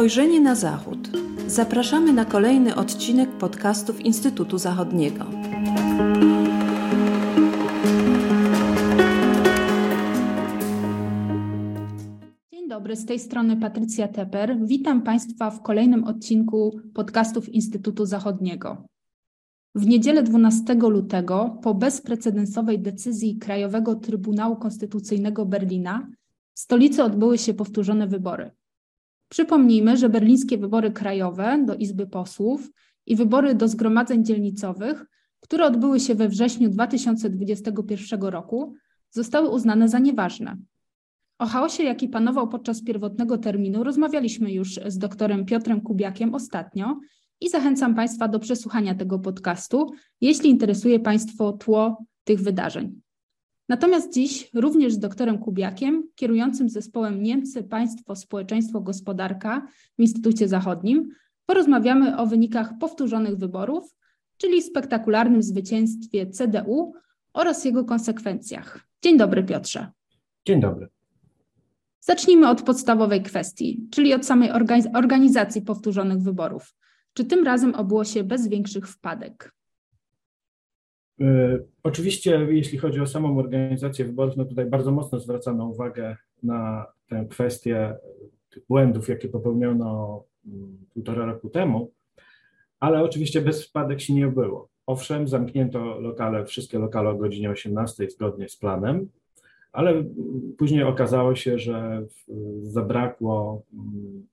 Spojrzenie na Zachód. Zapraszamy na kolejny odcinek podcastów Instytutu Zachodniego. Dzień dobry, z tej strony Patrycja Teper. Witam Państwa w kolejnym odcinku podcastów Instytutu Zachodniego. W niedzielę 12 lutego, po bezprecedensowej decyzji Krajowego Trybunału Konstytucyjnego Berlina, w stolicy odbyły się powtórzone wybory. Przypomnijmy, że berlińskie wybory krajowe do Izby Posłów i wybory do zgromadzeń dzielnicowych, które odbyły się we wrześniu 2021 roku, zostały uznane za nieważne. O chaosie, jaki panował podczas pierwotnego terminu, rozmawialiśmy już z doktorem Piotrem Kubiakiem ostatnio i zachęcam Państwa do przesłuchania tego podcastu, jeśli interesuje Państwo tło tych wydarzeń. Natomiast dziś również z doktorem Kubiakiem, kierującym zespołem Niemcy, Państwo, Społeczeństwo, Gospodarka w Instytucie Zachodnim, porozmawiamy o wynikach powtórzonych wyborów, czyli spektakularnym zwycięstwie CDU oraz jego konsekwencjach. Dzień dobry, Piotrze. Dzień dobry. Zacznijmy od podstawowej kwestii, czyli od samej organizacji powtórzonych wyborów. Czy tym razem obyło się bez większych wpadek? E, oczywiście, jeśli chodzi o samą organizację wyborów, no tutaj bardzo mocno zwracano uwagę na tę kwestię błędów, jakie popełniono mm, półtora roku temu, ale oczywiście bez wpadek się nie było. Owszem, zamknięto lokale, wszystkie lokale o godzinie 18 zgodnie z planem, ale później okazało się, że zabrakło mm,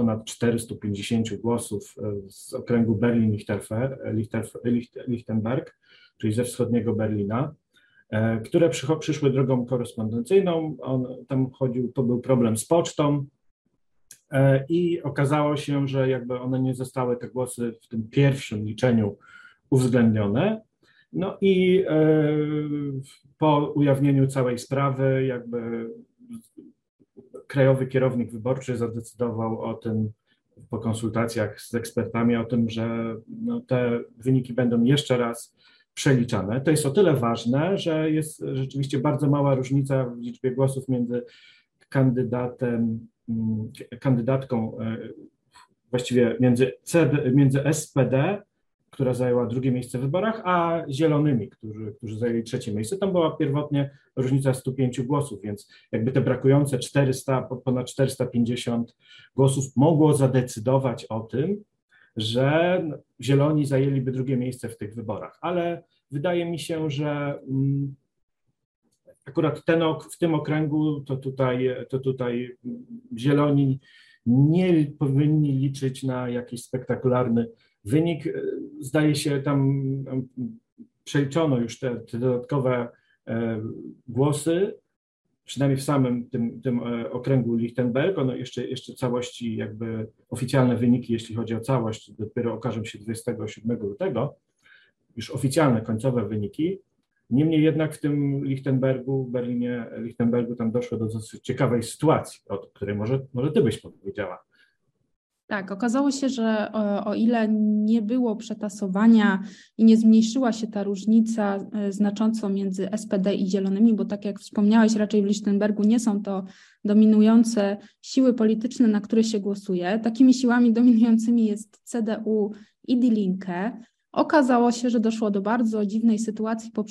ponad 450 głosów e, z okręgu Berlin-Lichtenberg, czyli ze wschodniego Berlina, e, które przyszły drogą korespondencyjną. On, tam chodził, to był problem z pocztą e, i okazało się, że jakby one nie zostały, te głosy w tym pierwszym liczeniu uwzględnione. No i po ujawnieniu całej sprawy, jakby krajowy kierownik wyborczy zadecydował o tym po konsultacjach z ekspertami, o tym, że no, te wyniki będą jeszcze raz przeliczane. To jest o tyle ważne, że jest rzeczywiście bardzo mała różnica w liczbie głosów między kandydatem, mm, kandydatką, e, właściwie między, CD, między SPD która zajęła drugie miejsce w wyborach, a Zielonymi, którzy, którzy zajęli trzecie miejsce. Tam była pierwotnie różnica 105 głosów, więc jakby te brakujące 400, ponad 450 głosów mogło zadecydować o tym, że Zieloni zajęliby drugie miejsce w tych wyborach. Ale wydaje mi się, że mm, akurat ten, w tym okręgu to tutaj, to tutaj Zieloni nie powinni liczyć na jakiś spektakularny Wynik, e, zdaje się, tam przeliczono już te, te dodatkowe e, głosy, przynajmniej w samym tym, tym e, okręgu Lichtenberg, ono jeszcze, jeszcze całości, jakby oficjalne wyniki, jeśli chodzi o całość, dopiero okażą się 27 lutego, już oficjalne, końcowe wyniki. Niemniej jednak w tym Lichtenbergu, Berlinie, Lichtenbergu tam doszło do dosyć ciekawej sytuacji, o której może, może ty byś powiedziała. Tak, okazało się, że o, o, ile nie było przetasowania i nie zmniejszyła się ta różnica e, znacząco między SPD i Zielonymi, bo tak jak wspomniałeś, raczej w Lichtenbergu nie są to dominujące siły polityczne, na które się głosuje. Takimi siłami dominującymi jest CDU i Die Linke. Okazało się, że doszło do bardzo dziwnej sytuacji po,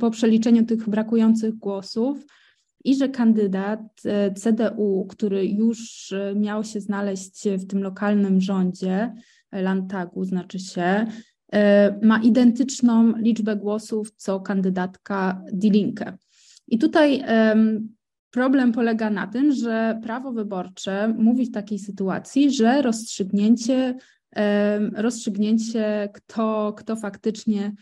po przeliczeniu tych brakujących głosów i że kandydat e, CDU, który już e, miał się znaleźć w tym lokalnym rządzie, e, Landtagu znaczy się, ma identyczną liczbę głosów co kandydatka Die Linke. I tutaj problem polega na tym, że prawo wyborcze mówi w takiej sytuacji, że rozstrzygnięcie, rozstrzygnięcie kto, kto faktycznie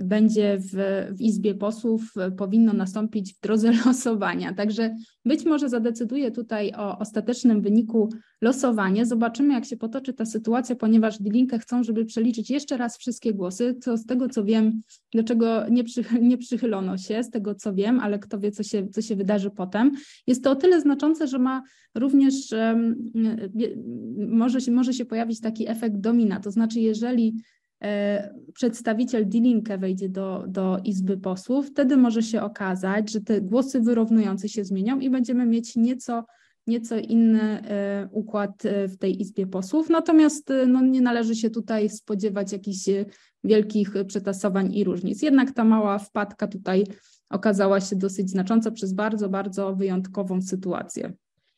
będzie w, w Izbie Posłów, e, powinno nastąpić w drodze losowania. Także być może zadecyduje tutaj o ostatecznym wyniku losowanie. Zobaczymy, jak się potoczy ta sytuacja, ponieważ Dilinkę chcą, żeby przeliczyć jeszcze raz wszystkie głosy. Co z tego, co wiem, do czego nie, nie przychylono się, z tego, co wiem, ale kto wie, co się, co się wydarzy potem. Jest to o tyle znaczące, że ma również, um, może, się, może się pojawić taki efekt domina. To znaczy, jeżeli przedstawiciel Dilinkę wejdzie do, do Izby Posłów, wtedy może się okazać, że te głosy wyrównujące się zmienią i będziemy mieć nieco nieco inny układ w tej Izbie Posłów. Natomiast no, nie należy się tutaj spodziewać jakichś wielkich przetasowań i różnic. Jednak ta mała wpadka tutaj okazała się dosyć znacząca przez bardzo, bardzo wyjątkową sytuację.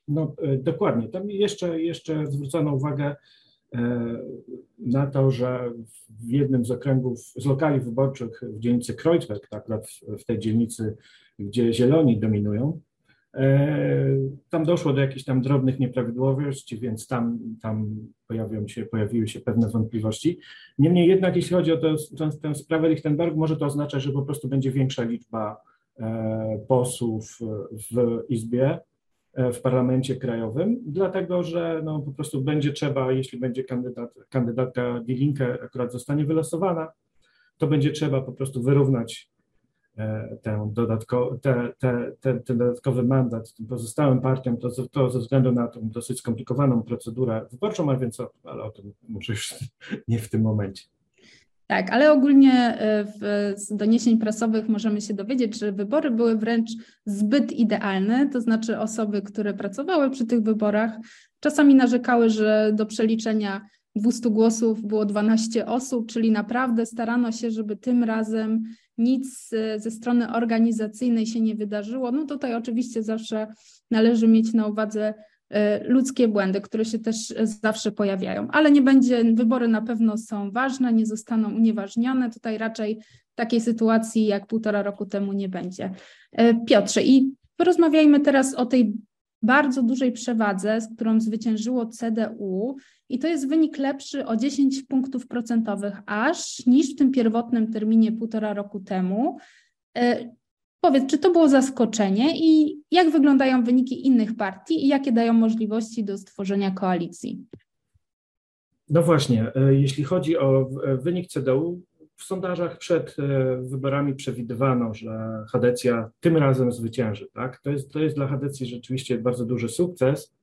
No dokładnie. Tam jeszcze, jeszcze zwrócono uwagę E, na to, że w jednym z okręgów, z lokali wyborczych w dzielnicy Kreuzberg, tak, w tej dzielnicy, gdzie zieloni dominują, e, tam doszło do jakichś tam drobnych nieprawidłowości, więc tam, tam pojawią się, pojawiły się pewne wątpliwości. Niemniej jednak, jeśli chodzi o tę, tę sprawę Lichtenberg, może to oznaczać, że po prostu będzie większa liczba e, posłów w Izbie, E, w parlamencie krajowym, dlatego że no, po prostu będzie trzeba, jeśli będzie kandydat, kandydatka Dilinke akurat zostanie wylosowana, to będzie trzeba po prostu wyrównać e, ten, dodatko, te, te, te, ten dodatkowy mandat tym pozostałym partiom, to, to ze względu na tą dosyć skomplikowaną procedurę wyborczą, a więc, ale o tym może już nie w tym momencie. Tak, ale ogólnie e, w, z doniesień prasowych możemy się dowiedzieć, że wybory były wręcz zbyt idealne, to znaczy osoby, które pracowały przy tych wyborach, czasami narzekały, że do przeliczenia 200 głosów było 12 osób, czyli naprawdę starano się, żeby tym razem nic e, ze strony organizacyjnej się nie wydarzyło. No tutaj oczywiście zawsze należy mieć na uwadze ludzkie błędy, które się też zawsze pojawiają, ale nie będzie, wybory na pewno są ważne, nie zostaną unieważnione. Tutaj raczej takiej sytuacji jak półtora roku temu nie będzie. E, Piotrze, i porozmawiajmy teraz o tej bardzo dużej przewadze, z którą zwyciężyło CDU, i to jest wynik lepszy o 10 punktów procentowych aż niż w tym pierwotnym terminie półtora roku temu. Powiedz, czy to było zaskoczenie i jak wyglądają wyniki innych partii i jakie dają możliwości do stworzenia koalicji? No właśnie, e, jeśli chodzi o e, wynik CDU, w sondażach przed e, wyborami przewidywano, że Hadecja tym razem zwycięży. Tak? To, jest, to jest dla Hadecji rzeczywiście bardzo duży sukces,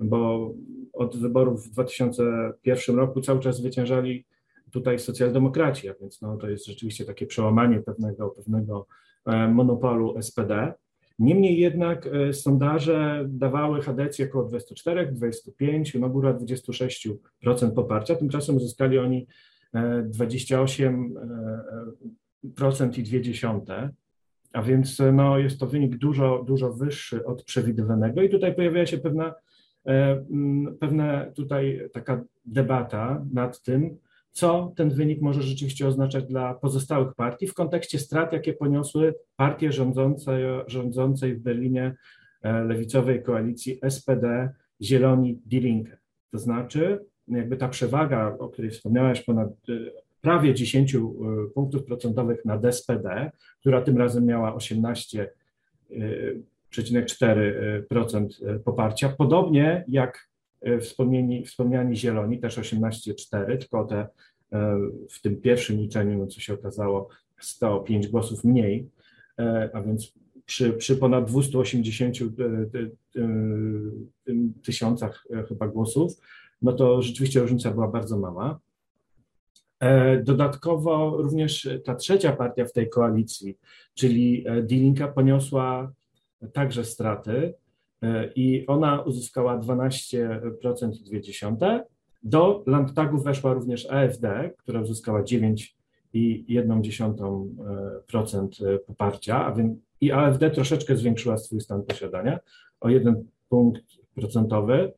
bo od wyborów w 2001 roku cały czas zwyciężali tutaj socjaldemokraci, a więc no, to jest rzeczywiście takie przełamanie pewnego, pewnego E, monopolu SPD. Niemniej jednak e, sondaże dawały Hadecję około 24, 25, no góra 26% poparcia. Tymczasem uzyskali oni 28% e, i 0,2, a więc no, jest to wynik dużo, dużo wyższy od przewidywanego i tutaj pojawia się pewna, pewna tutaj taka debata nad tym, co ten wynik może rzeczywiście oznaczać dla pozostałych partii w kontekście strat, jakie poniosły partie rządzące, rządzącej w Berlinie e, lewicowej koalicji SPD, Zieloni, Die Linke. To znaczy, jakby ta przewaga, o której wspomniałeś, ponad e, prawie 10 e, punktów procentowych nad SPD, która tym razem miała 18,4% poparcia, podobnie jak wspomniani, wspomniani Zieloni, też 18,4, tylko te e, w tym pierwszym liczeniu, co się okazało, 105 głosów mniej, e, a więc przy, przy ponad 280 e, tysiącach chyba głosów, no to rzeczywiście różnica była bardzo mała. Dodatkowo również ta trzecia partia w tej koalicji, czyli Dilinka, poniosła także straty. E, i ona uzyskała 12,2%. Do Landtagu weszła również AfD, która uzyskała 9,1% e, poparcia, a więc i AfD troszeczkę zwiększyła swój stan posiadania o jeden punkt procentowy.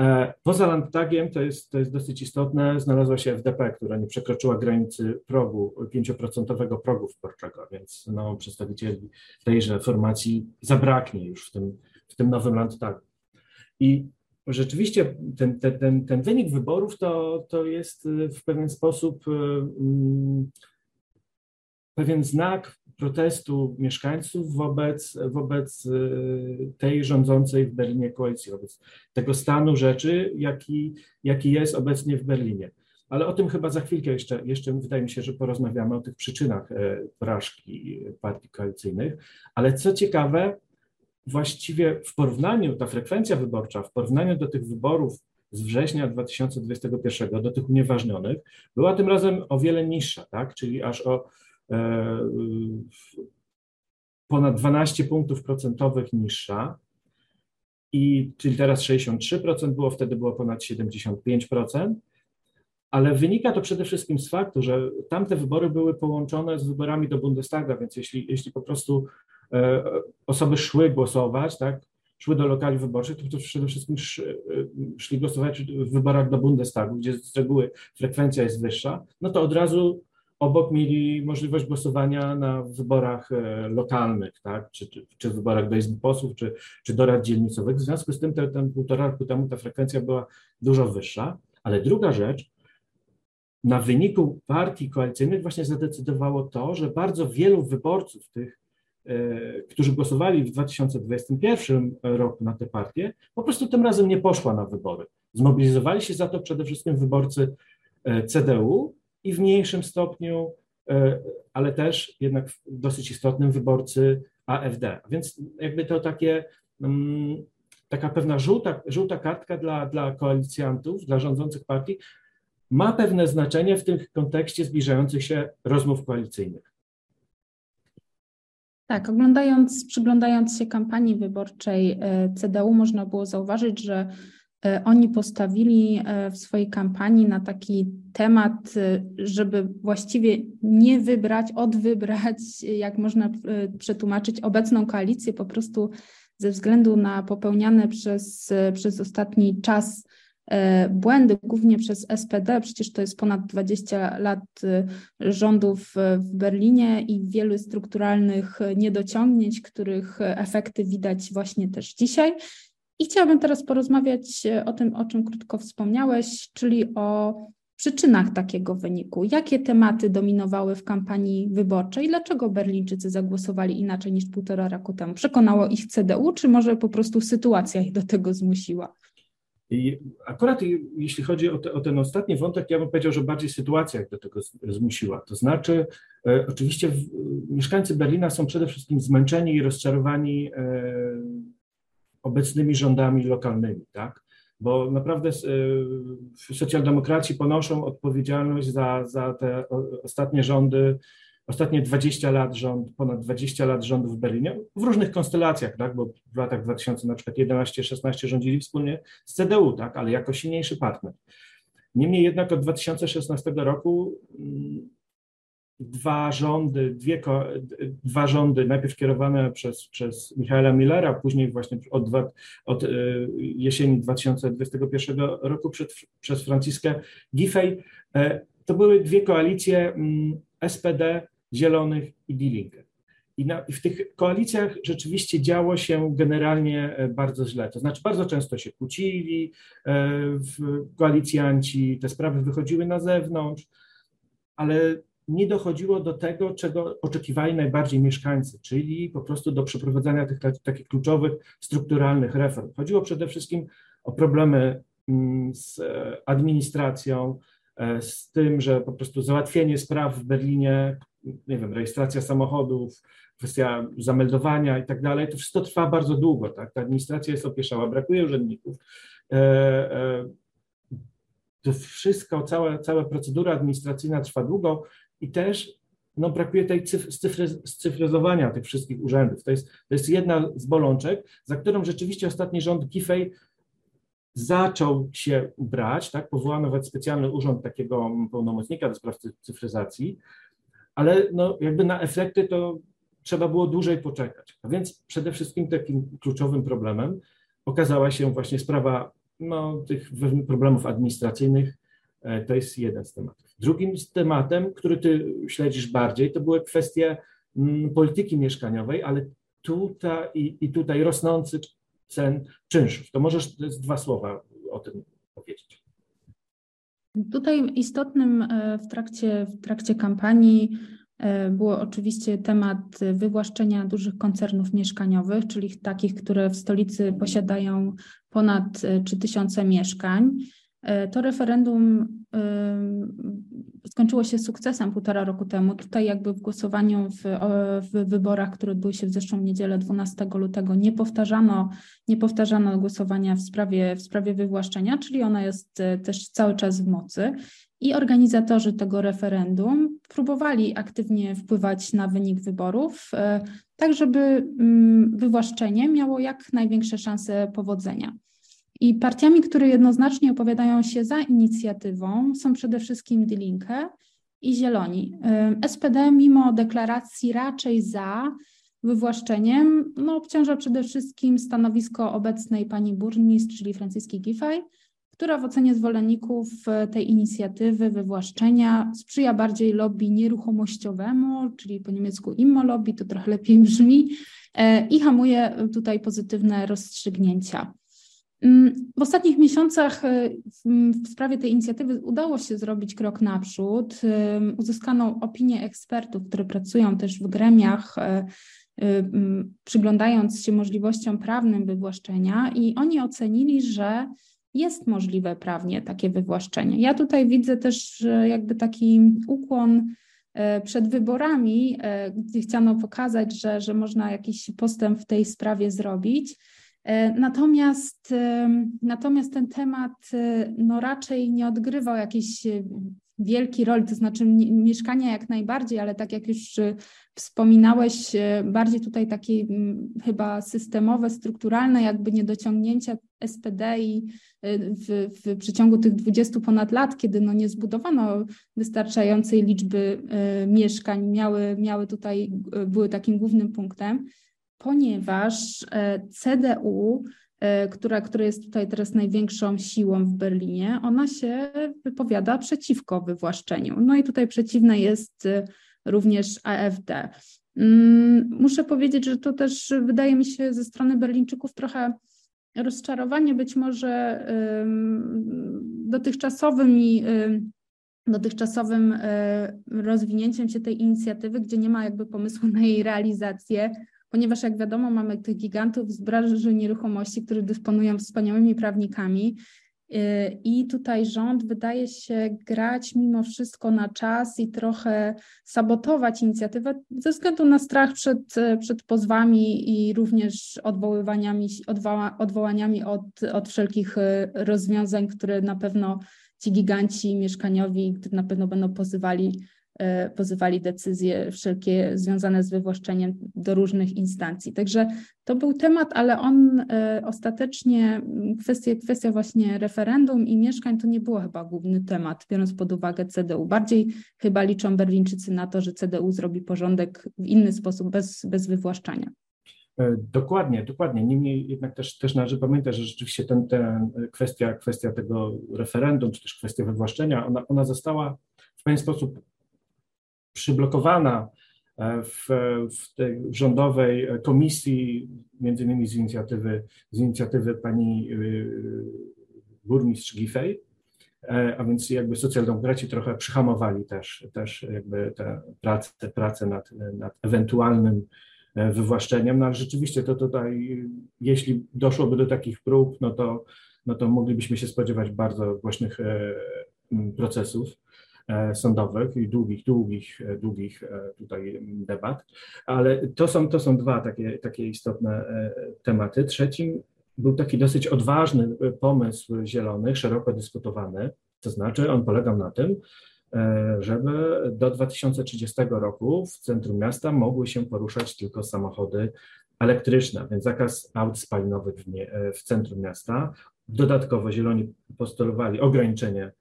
E, poza Landtagiem, to jest, to jest dosyć istotne, znalazła się FDP, która nie przekroczyła granicy progu, 5% progu wyborczego, więc no, przedstawicieli tejże formacji zabraknie już w tym, tym nowym Landtagu. I rzeczywiście ten, ten, ten wynik wyborów to, to jest y, w pewien sposób y, mm, pewien znak protestu mieszkańców wobec, wobec y, tej rządzącej w Berlinie koalicji, wobec tego stanu rzeczy, jaki, jaki jest obecnie w Berlinie. Ale o tym chyba za chwilkę jeszcze, jeszcze wydaje mi się, że porozmawiamy o tych przyczynach porażki partii koalicyjnych. Ale co ciekawe, właściwie w porównaniu, ta frekwencja wyborcza, w porównaniu do tych wyborów z września 2021, do tych unieważnionych, była tym razem o wiele niższa, tak? czyli aż o e, ponad 12 punktów procentowych niższa. i czyli teraz 63% było, wtedy było ponad 75%, ale wynika to przede wszystkim z faktu, że tamte wybory były połączone z wyborami do Bundestaga, więc jeśli, jeśli po prostu osoby szły głosować, tak, szły do lokali wyborczych, to, przede wszystkim sz, e, szli głosować w wyborach do Bundestagu, gdzie z reguły frekwencja jest wyższa, no to od razu obok mieli możliwość głosowania na wyborach e, lokalnych, tak? czy, czy, czy wyborach do Izby Posłów, czy, czy do rad dzielnicowych. W związku z tym ten, ten półtora roku temu ta frekwencja była dużo wyższa. Ale druga rzecz, na wyniku partii koalicyjnych właśnie zadecydowało to, że bardzo wielu wyborców tych, e, którzy głosowali w 2021 roku na te partie, po prostu tym razem nie poszła na wybory. Zmobilizowali się za to przede wszystkim wyborcy e, CDU, i w mniejszym stopniu, e, ale też jednak w dosyć istotnym wyborcy AfD. Więc jakby to takie, mm, taka pewna żółta, żółta kartka dla, dla koalicjantów, dla rządzących partii ma pewne znaczenie w tym kontekście zbliżających się rozmów koalicyjnych. Tak, oglądając, przyglądając się kampanii wyborczej e, CDU, można było zauważyć, że E, oni postawili e, w swojej kampanii na taki temat, żeby właściwie nie wybrać, odwybrać, jak można przetłumaczyć, obecną koalicję po prostu ze względu na popełniane przez, przez ostatni czas błędy, głównie przez SPD. Przecież to jest ponad 20 lat rządów w Berlinie i wielu strukturalnych niedociągnięć, których efekty widać właśnie też dzisiaj. I chciałabym teraz porozmawiać e, o tym, o czym krótko wspomniałeś, czyli o przyczynach takiego wyniku. Jakie tematy dominowały w kampanii wyborczej? Dlaczego Berlińczycy zagłosowali inaczej niż półtora roku temu? Przekonało ich CDU, czy może po prostu sytuacja ich do tego zmusiła? I akurat jeśli chodzi o, te, o, ten ostatni wątek, ja bym powiedział, że bardziej sytuacja ich do tego zmusiła. To znaczy, e, oczywiście w, mieszkańcy Berlina są przede wszystkim zmęczeni i rozczarowani e, obecnymi rządami lokalnymi, tak? Bo naprawdę y, socjaldemokraci ponoszą odpowiedzialność za, za te ostatnie rządy, ostatnie 20 lat rząd, ponad 20 lat rządów w Berlinie, w różnych konstelacjach, tak? Bo w latach 2000 na przykład 11-16 rządzili wspólnie z CDU, tak? Ale jako silniejszy partner. Niemniej jednak od 2016 roku mm, dwa rządy, dwie, dwa rządy, najpierw kierowane przez, przez Michaela Millera, później właśnie od, od e, jesieni 2021 roku przed, przez Franciskę Giffey, e, to były dwie koalicje mm, SPD, Zielonych i Die Linke. I, na, I, w tych koalicjach rzeczywiście działo się generalnie e, bardzo źle. To znaczy, bardzo często się kłócili w koalicjanci, te sprawy wychodziły na zewnątrz, ale nie dochodziło do tego, czego oczekiwali najbardziej mieszkańcy, czyli po prostu do przeprowadzania tych takich kluczowych, strukturalnych reform. Chodziło przede wszystkim o problemy mm, z e, administracją, e, z tym, że po prostu załatwienie spraw w Berlinie, nie wiem, rejestracja samochodów, kwestia zameldowania i tak dalej, to wszystko trwa bardzo długo, tak? Ta administracja jest opieszała, brakuje urzędników. E, to wszystko, cała, cała procedura administracyjna trwa długo i też no, brakuje tej cyfry, scyfryzowania tych wszystkich urzędów. To jest, to jest jedna z bolączek, za którą rzeczywiście ostatni rząd Giffey zaczął się brać, tak, powołano nawet specjalny urząd takiego pełnomocnika do spraw cyfryzacji, ale no, jakby na efekty to trzeba było dłużej poczekać. A więc przede wszystkim takim kluczowym problemem okazała się właśnie sprawa no, tych problemów administracyjnych, e, to jest jeden z tematów. Drugim tematem, który ty śledzisz bardziej, to były kwestie mm, polityki mieszkaniowej, ale tutaj i, i tutaj rosnący cen czynszów. To możesz dwa słowa o tym powiedzieć. Tutaj istotnym e, w trakcie, w trakcie kampanii e, było oczywiście temat wywłaszczenia dużych koncernów mieszkaniowych, czyli takich, które w stolicy posiadają ponad 3000 e, mieszkań. To referendum skończyło się sukcesem półtora roku temu. Tutaj jakby w głosowaniu w, w wyborach, które odbyły się w zeszłą niedzielę 12 lutego nie powtarzano, nie powtarzano głosowania w sprawie, w sprawie wywłaszczenia, czyli ona jest e, też cały czas w mocy. I organizatorzy tego referendum próbowali aktywnie wpływać na wynik wyborów, e, tak żeby mm, wywłaszczenie miało jak największe szanse powodzenia. I partiami, które jednoznacznie opowiadają się za inicjatywą, są przede wszystkim Die Linke i Zieloni. SPD, mimo deklaracji raczej za wywłaszczeniem, no, obciąża przede wszystkim stanowisko obecnej pani burmistrz, czyli Franciski Giffey, która w ocenie zwolenników tej inicjatywy wywłaszczenia sprzyja bardziej lobby nieruchomościowemu, czyli po niemiecku immo lobby, to trochę lepiej brzmi, e, i hamuje tutaj pozytywne rozstrzygnięcia. Mm, w ostatnich miesiącach y, w sprawie tej inicjatywy udało się zrobić krok naprzód. Uzyskano opinię ekspertów, które pracują też w gremiach, y, y, przyglądając się możliwościom prawnym wywłaszczenia, i oni ocenili, że jest możliwe prawnie takie wywłaszczenie. Ja tutaj widzę też jakby taki ukłon przed wyborami, gdzie chciano pokazać, że, że można jakiś postęp w tej sprawie zrobić. E, natomiast, natomiast ten temat e, no raczej nie odgrywał jakiejś e, wielkiej roli, to znaczy mieszkania jak najbardziej, ale tak jak już wspominałeś, bardziej tutaj takie chyba systemowe, strukturalne jakby niedociągnięcia SPD i w, w przeciągu tych 20 ponad lat, kiedy no nie zbudowano wystarczającej liczby mieszkań, miały, miały tutaj, były takim głównym punktem ponieważ e, CDU, e, która, która jest tutaj teraz największą siłą w Berlinie, ona się wypowiada przeciwko wywłaszczeniu. No i tutaj przeciwna jest e, również AfD. Mm, muszę powiedzieć, że to też wydaje mi się ze strony Berlińczyków trochę rozczarowanie być może dotychczasowym i dotychczasowym rozwinięciem się tej inicjatywy, gdzie nie ma jakby pomysłu na jej realizację, ponieważ jak wiadomo mamy tych gigantów z branży nieruchomości, którzy dysponują wspaniałymi prawnikami y, i tutaj rząd wydaje się grać mimo wszystko na czas i trochę sabotować inicjatywę ze względu na strach przed, przed pozwami i również odwoływaniami, odwoła, odwołaniami od, od wszelkich y, rozwiązań, które na pewno ci giganci mieszkaniowi, którzy na pewno będą pozywali pozywali decyzje wszelkie związane z wywłaszczeniem do różnych instancji. Także to był temat, ale on e, ostatecznie, kwestia, kwestia właśnie referendum i mieszkań to nie było chyba główny temat, biorąc pod uwagę CDU. Bardziej chyba liczą Berlińczycy na to, że CDU zrobi porządek w inny sposób, bez, bez wywłaszczania. E, dokładnie, dokładnie. Niemniej jednak też, też należy pamiętać, że rzeczywiście ten, ten kwestia, kwestia tego referendum, czy też kwestia wywłaszczenia, ona, ona została w pewien sposób przyblokowana e, w, w tej rządowej komisji, między innymi z inicjatywy, z inicjatywy pani y, burmistrz Giffey, e, a więc jakby socjaldemokraci trochę przyhamowali też, też jakby te prace, prace nad, nad ewentualnym e, wywłaszczeniem, no ale rzeczywiście to tutaj, jeśli doszłoby do takich prób, no to, no to moglibyśmy się spodziewać bardzo głośnych procesów. E, sądowych i długich, długich, e, długich e, tutaj debat, ale to są, to są dwa takie, takie istotne tematy. Trzecim był taki dosyć odważny pomysł zielonych, szeroko dyskutowany, to znaczy on polegał na tym, żeby do 2030 roku w centrum miasta mogły się poruszać tylko samochody elektryczne, więc zakaz aut spalinowych w, nie, w centrum miasta. Dodatkowo zieloni postulowali ograniczenie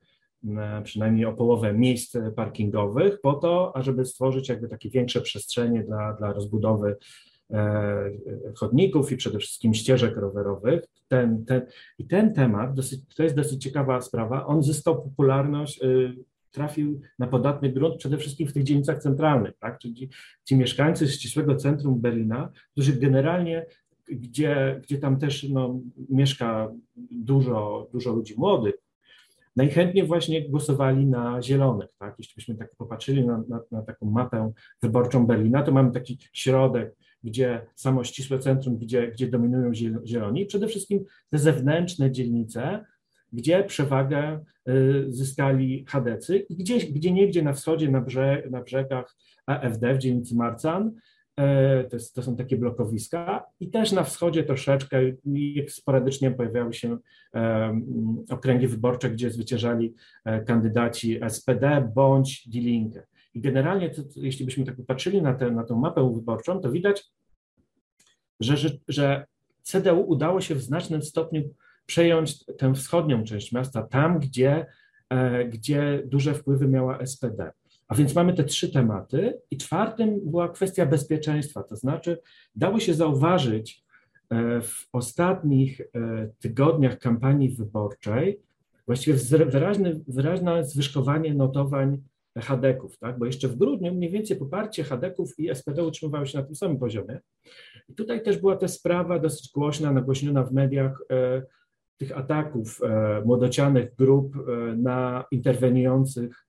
przynajmniej o połowę miejsc parkingowych, po to, ażeby stworzyć jakby takie większe przestrzenie dla, dla rozbudowy e, chodników i przede wszystkim ścieżek rowerowych. Ten, ten, I ten temat, dosyć, to jest dosyć ciekawa sprawa, on zyskał popularność, y, trafił na podatny grunt przede wszystkim w tych dzielnicach centralnych, tak? czyli ci mieszkańcy ścisłego centrum Berlina, którzy generalnie gdzie, gdzie tam też no, mieszka dużo, dużo ludzi młodych, najchętniej właśnie głosowali na zielonych. Tak? Jeśli byśmy tak popatrzyli na, na, na, taką mapę wyborczą Berlina, to mamy taki środek, gdzie samo ścisłe centrum, gdzie, gdzie dominują zieloni, przede wszystkim te zewnętrzne dzielnice, gdzie przewagę zyskali Chadecy i gdzieś, gdzie niegdzie na wschodzie, na, na brzegach AFD w dzielnicy Marcan, to, jest, to, są takie blokowiska i też na wschodzie troszeczkę sporadycznie pojawiały się okręgi wyborcze, gdzie zwyciężali kandydaci SPD bądź Die Linke. I generalnie, to, jeśli byśmy tak popatrzyli na, tę, na mapę wyborczą, to widać, że, że, że CDU udało się w znacznym stopniu przejąć tę wschodnią część miasta, tam, gdzie, e, gdzie duże wpływy miała SPD. A więc mamy te trzy tematy, i czwartym była kwestia bezpieczeństwa, to znaczy dało się zauważyć e, w ostatnich e, tygodniach kampanii wyborczej właściwie wyraźne, zwyżkowanie notowań Hadeków, tak? bo jeszcze w grudniu mniej więcej poparcie Hadeków i SPD utrzymywało się na tym samym poziomie. I tutaj też była ta sprawa dosyć głośna, nagłośniona w mediach e, tych ataków młodocianych grup na interweniujących,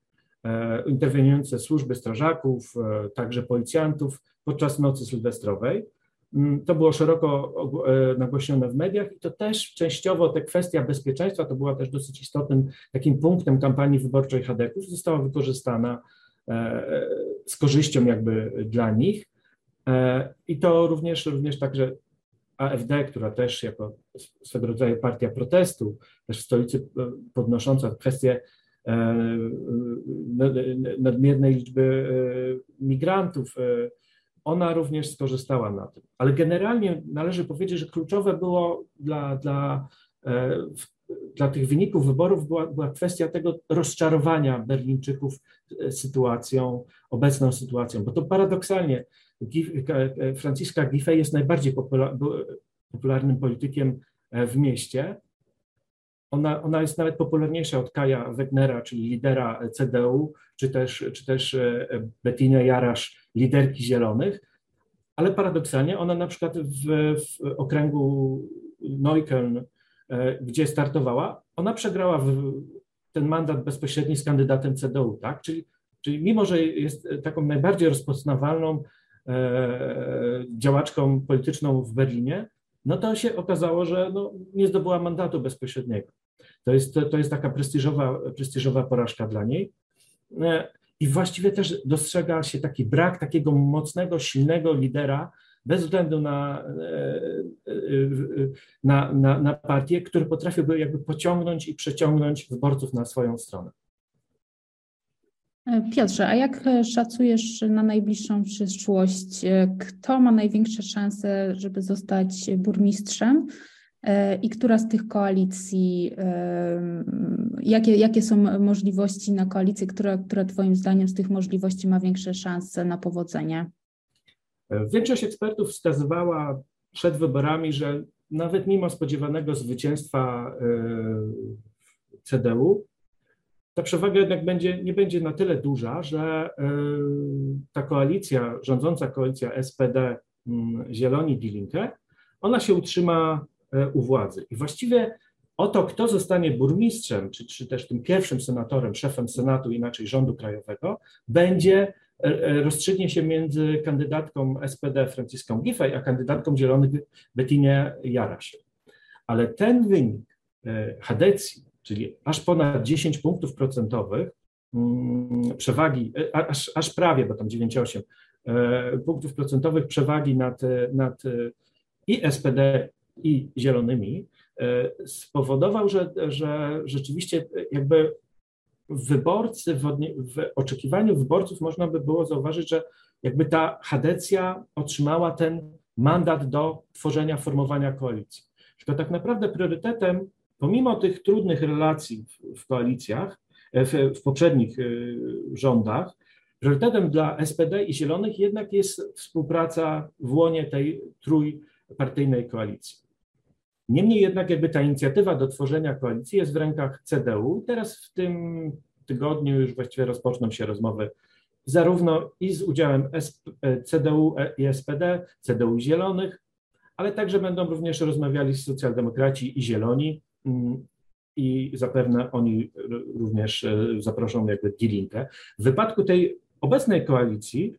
interweniujące służby strażaków, e, także policjantów podczas nocy sylwestrowej. Mm, to było szeroko e, nagłośnione w mediach i to też częściowo ta kwestia bezpieczeństwa, to była też dosyć istotnym takim punktem kampanii wyborczej Hadeków, została wykorzystana e, z korzyścią jakby dla nich. E, I to również, również także AfD, która też jako swego rodzaju partia protestu, też w stolicy podnosząca kwestię nadmiernej liczby migrantów, ona również skorzystała na tym. Ale generalnie należy powiedzieć, że kluczowe było dla, dla, e, dla tych wyników wyborów była, była kwestia tego rozczarowania Berlińczyków e, sytuacją, obecną sytuacją, bo to paradoksalnie e, Franciszka Giffey jest najbardziej popularnym politykiem w mieście. Ona, ona jest nawet popularniejsza od Kaja Wegnera, czyli lidera CDU, czy też, czy też Bettina Jarasz, liderki Zielonych, ale paradoksalnie ona na przykład w, w okręgu Neukölln, e, gdzie startowała, ona przegrała w, ten mandat bezpośredni z kandydatem CDU, tak? Czyli, czyli mimo, że jest taką najbardziej rozpoznawalną e, działaczką polityczną w Berlinie, no to się okazało, że no, nie zdobyła mandatu bezpośredniego. To jest, to, to jest taka prestiżowa, prestiżowa porażka dla niej. E, i właściwie też dostrzega się taki brak takiego mocnego, silnego lidera, bez względu na, e, e, na, na, na partię, który potrafiłby jakby pociągnąć i przeciągnąć wyborców na swoją stronę. Piotrze, a jak szacujesz na najbliższą przyszłość, kto ma największe szanse, żeby zostać burmistrzem? E, i która z tych koalicji, jakie, jakie są możliwości na koalicję, która, która Twoim zdaniem z tych możliwości ma większe szanse na powodzenie? Większość ekspertów wskazywała przed wyborami, że nawet mimo spodziewanego zwycięstwa e, CDU, ta przewaga jednak będzie, nie będzie na tyle duża, że e, ta koalicja, rządząca koalicja SPD, mm, Zieloni, Die Linke, ona się utrzyma E, u władzy. I właściwie o to, kto zostanie burmistrzem, czy, czy też tym pierwszym senatorem, szefem Senatu, inaczej rządu krajowego, będzie e, e, rozstrzygnie się między kandydatką SPD Franciską Giffey, a kandydatką Zielonych Bettinie Jaraś. Ale ten wynik Hadecji, czyli aż ponad 10 punktów procentowych mm, przewagi, aż, aż prawie, bo tam 9,8 punktów procentowych przewagi nad, nad i SPD, i zielonymi, e, spowodował, że, że rzeczywiście jakby wyborcy, w, w oczekiwaniu wyborców można by było zauważyć, że jakby ta Hadecja otrzymała ten mandat do tworzenia, formowania koalicji. Tylko tak naprawdę priorytetem, pomimo tych trudnych relacji w, w koalicjach, e, w, w poprzednich e, rządach, priorytetem dla SPD i Zielonych jednak jest współpraca w łonie tej trójpartyjnej koalicji. Niemniej jednak jakby ta inicjatywa do tworzenia koalicji jest w rękach CDU. Teraz w tym tygodniu już właściwie rozpoczną się rozmowy zarówno i z udziałem CDU i SPD, CDU i Zielonych, ale także będą również rozmawiali z socjaldemokraci i Zieloni mm, i zapewne oni również e, zaproszą jakby Die Linke. W wypadku tej obecnej koalicji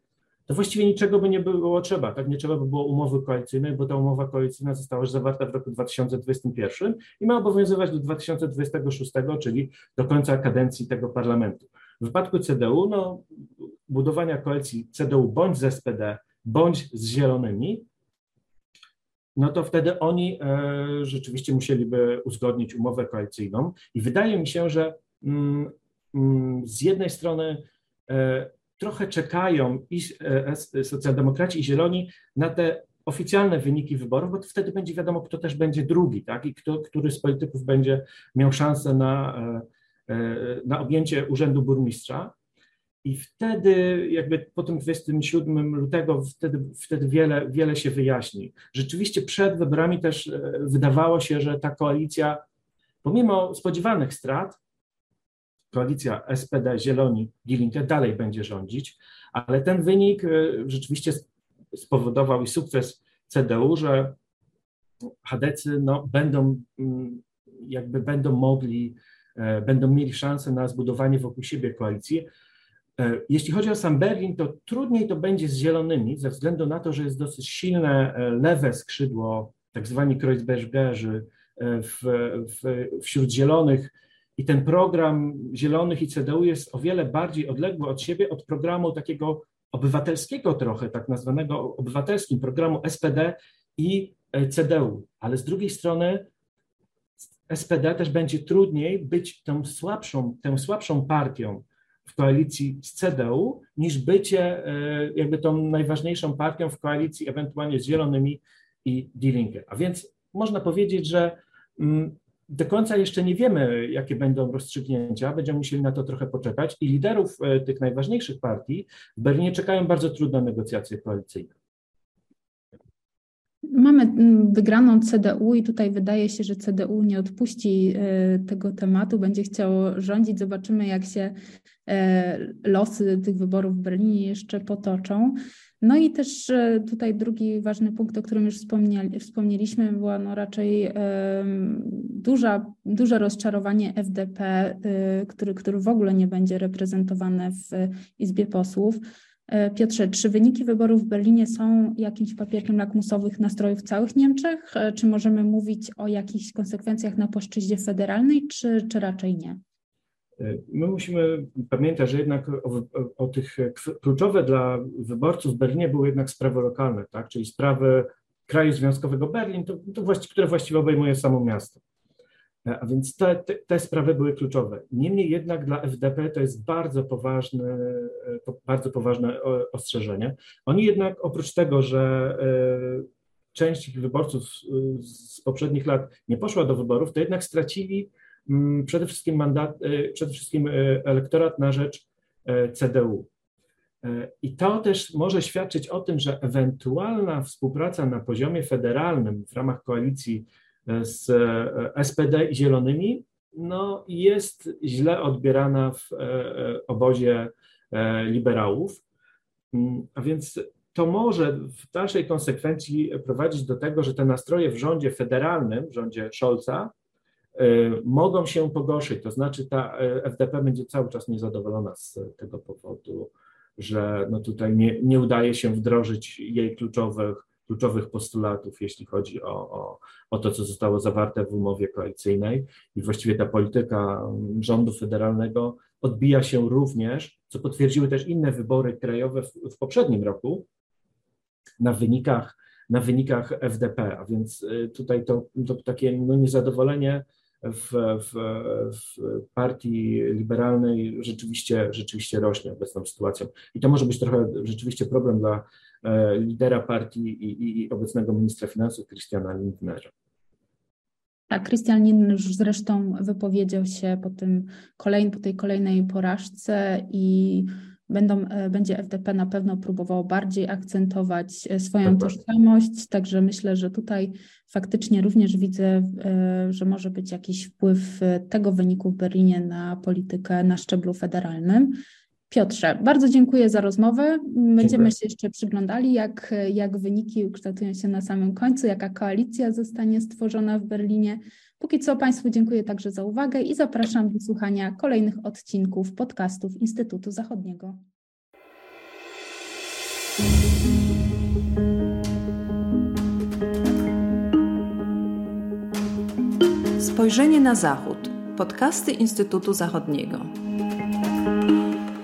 to właściwie niczego by nie było trzeba, tak? Nie trzeba by było umowy koalicyjnej, bo ta umowa koalicyjna została już zawarta w roku 2021 i ma obowiązywać do 2026, czyli do końca kadencji tego parlamentu. W wypadku CDU, no, budowania koalicji CDU bądź z SPD, bądź z Zielonymi, no to wtedy oni e, rzeczywiście musieliby uzgodnić umowę koalicyjną i wydaje mi się, że mm, mm, z jednej strony e, trochę czekają i e, socjaldemokraci i zieloni na te oficjalne wyniki wyborów, bo wtedy będzie wiadomo, kto też będzie drugi, tak? I kto, który z polityków będzie miał szansę na, na objęcie urzędu burmistrza. I wtedy, jakby po tym 27 lutego, wtedy, wtedy wiele, wiele się wyjaśni. Rzeczywiście przed wyborami też e, wydawało się, że ta koalicja, pomimo spodziewanych strat, koalicja SPD, Zieloni, Die dalej będzie rządzić, ale ten wynik e, rzeczywiście spowodował i sukces CDU, że Hadecy no, będą mm, jakby będą mogli, e, będą mieli szansę na zbudowanie wokół siebie koalicji, E, jeśli chodzi o sam Berlin, to trudniej to będzie z zielonymi, ze względu na to, że jest dosyć silne e, lewe skrzydło, tak zwani Kreuzbergerzy w, w, wśród zielonych i ten program zielonych i CDU jest o wiele bardziej odległy od siebie od programu takiego obywatelskiego trochę, tak nazwanego obywatelskim, programu SPD i CDU. Ale z drugiej strony SPD też będzie trudniej być tą słabszą, tą słabszą partią, w koalicji z CDU, niż bycie e, jakby tą najważniejszą partią w koalicji ewentualnie z Zielonymi i Die. A więc można powiedzieć, że mm, do końca jeszcze nie wiemy, jakie będą rozstrzygnięcia, będziemy musieli na to trochę poczekać i liderów e, tych najważniejszych partii w Berlinie czekają bardzo trudne negocjacje koalicyjne. Mamy mm, wygraną CDU i tutaj wydaje się, że CDU nie odpuści e, tego tematu, będzie chciało rządzić. Zobaczymy, jak się e, losy tych wyborów w Berlinie jeszcze potoczą. No i też e, tutaj drugi ważny punkt, o którym już wspomnieliśmy, była no raczej duża, duże rozczarowanie FDP, który, który w ogóle nie będzie reprezentowane w Izbie Posłów. E, Piotrze, czy wyniki wyborów w Berlinie są jakimś papierkiem lakmusowych nastrojów całych Niemczech? E, czy możemy mówić o jakichś konsekwencjach na płaszczyźnie federalnej, czy, czy raczej nie? E, my musimy pamiętać, że jednak o, o, tych kluczowe dla wyborców w Berlinie były jednak sprawy lokalne, tak? czyli sprawy kraju związkowego Berlin, to, to właści, które właściwie obejmuje samo miasto. A więc te, te, te, sprawy były kluczowe. Niemniej jednak dla FDP to jest bardzo poważne, bardzo poważne ostrzeżenie. Oni jednak oprócz tego, że e, część ich wyborców z poprzednich lat nie poszła do wyborów, to jednak stracili mm, przede wszystkim mandat, e, przede wszystkim e, elektorat na rzecz CDU. I to też może świadczyć o tym, że ewentualna współpraca na poziomie federalnym w ramach koalicji z e, SPD i Zielonymi, no jest źle odbierana w e, obozie e, liberałów. Mm, a więc to może w dalszej konsekwencji prowadzić do tego, że te nastroje w rządzie federalnym, w rządzie Scholza, mogą się pogorszyć. To znaczy, ta FDP będzie cały czas niezadowolona z tego powodu, że no tutaj nie, nie udaje się wdrożyć jej kluczowych kluczowych postulatów, jeśli chodzi o, o, o to, co zostało zawarte w umowie koalicyjnej. I właściwie ta polityka rządu federalnego odbija się również, co potwierdziły też inne wybory krajowe w, w poprzednim roku, na wynikach, na wynikach FDP. A więc y, tutaj to, to takie no, niezadowolenie w, w, w, partii liberalnej rzeczywiście, rzeczywiście rośnie obecną sytuacją. I to może być trochę rzeczywiście problem dla lidera partii i, i, obecnego ministra finansów Christiana Lindnera. Tak, Christian Lindner już zresztą wypowiedział się po, tym po tej kolejnej porażce i będą, e, będzie FDP na pewno próbował bardziej akcentować e, swoją tak. tożsamość, także myślę, że tutaj faktycznie również widzę, że może być jakiś wpływ tego wyniku w Berlinie na politykę na szczeblu federalnym. Piotrze, bardzo dziękuję za rozmowę. Będziemy dziękuję. się jeszcze przyglądali, jak, jak wyniki ukształtują się na samym końcu, jaka koalicja zostanie stworzona w Berlinie. Póki co Państwu dziękuję także za uwagę i zapraszam do słuchania kolejnych odcinków podcastów Instytutu Zachodniego. Spojrzenie na Zachód. Podcasty Instytutu Zachodniego.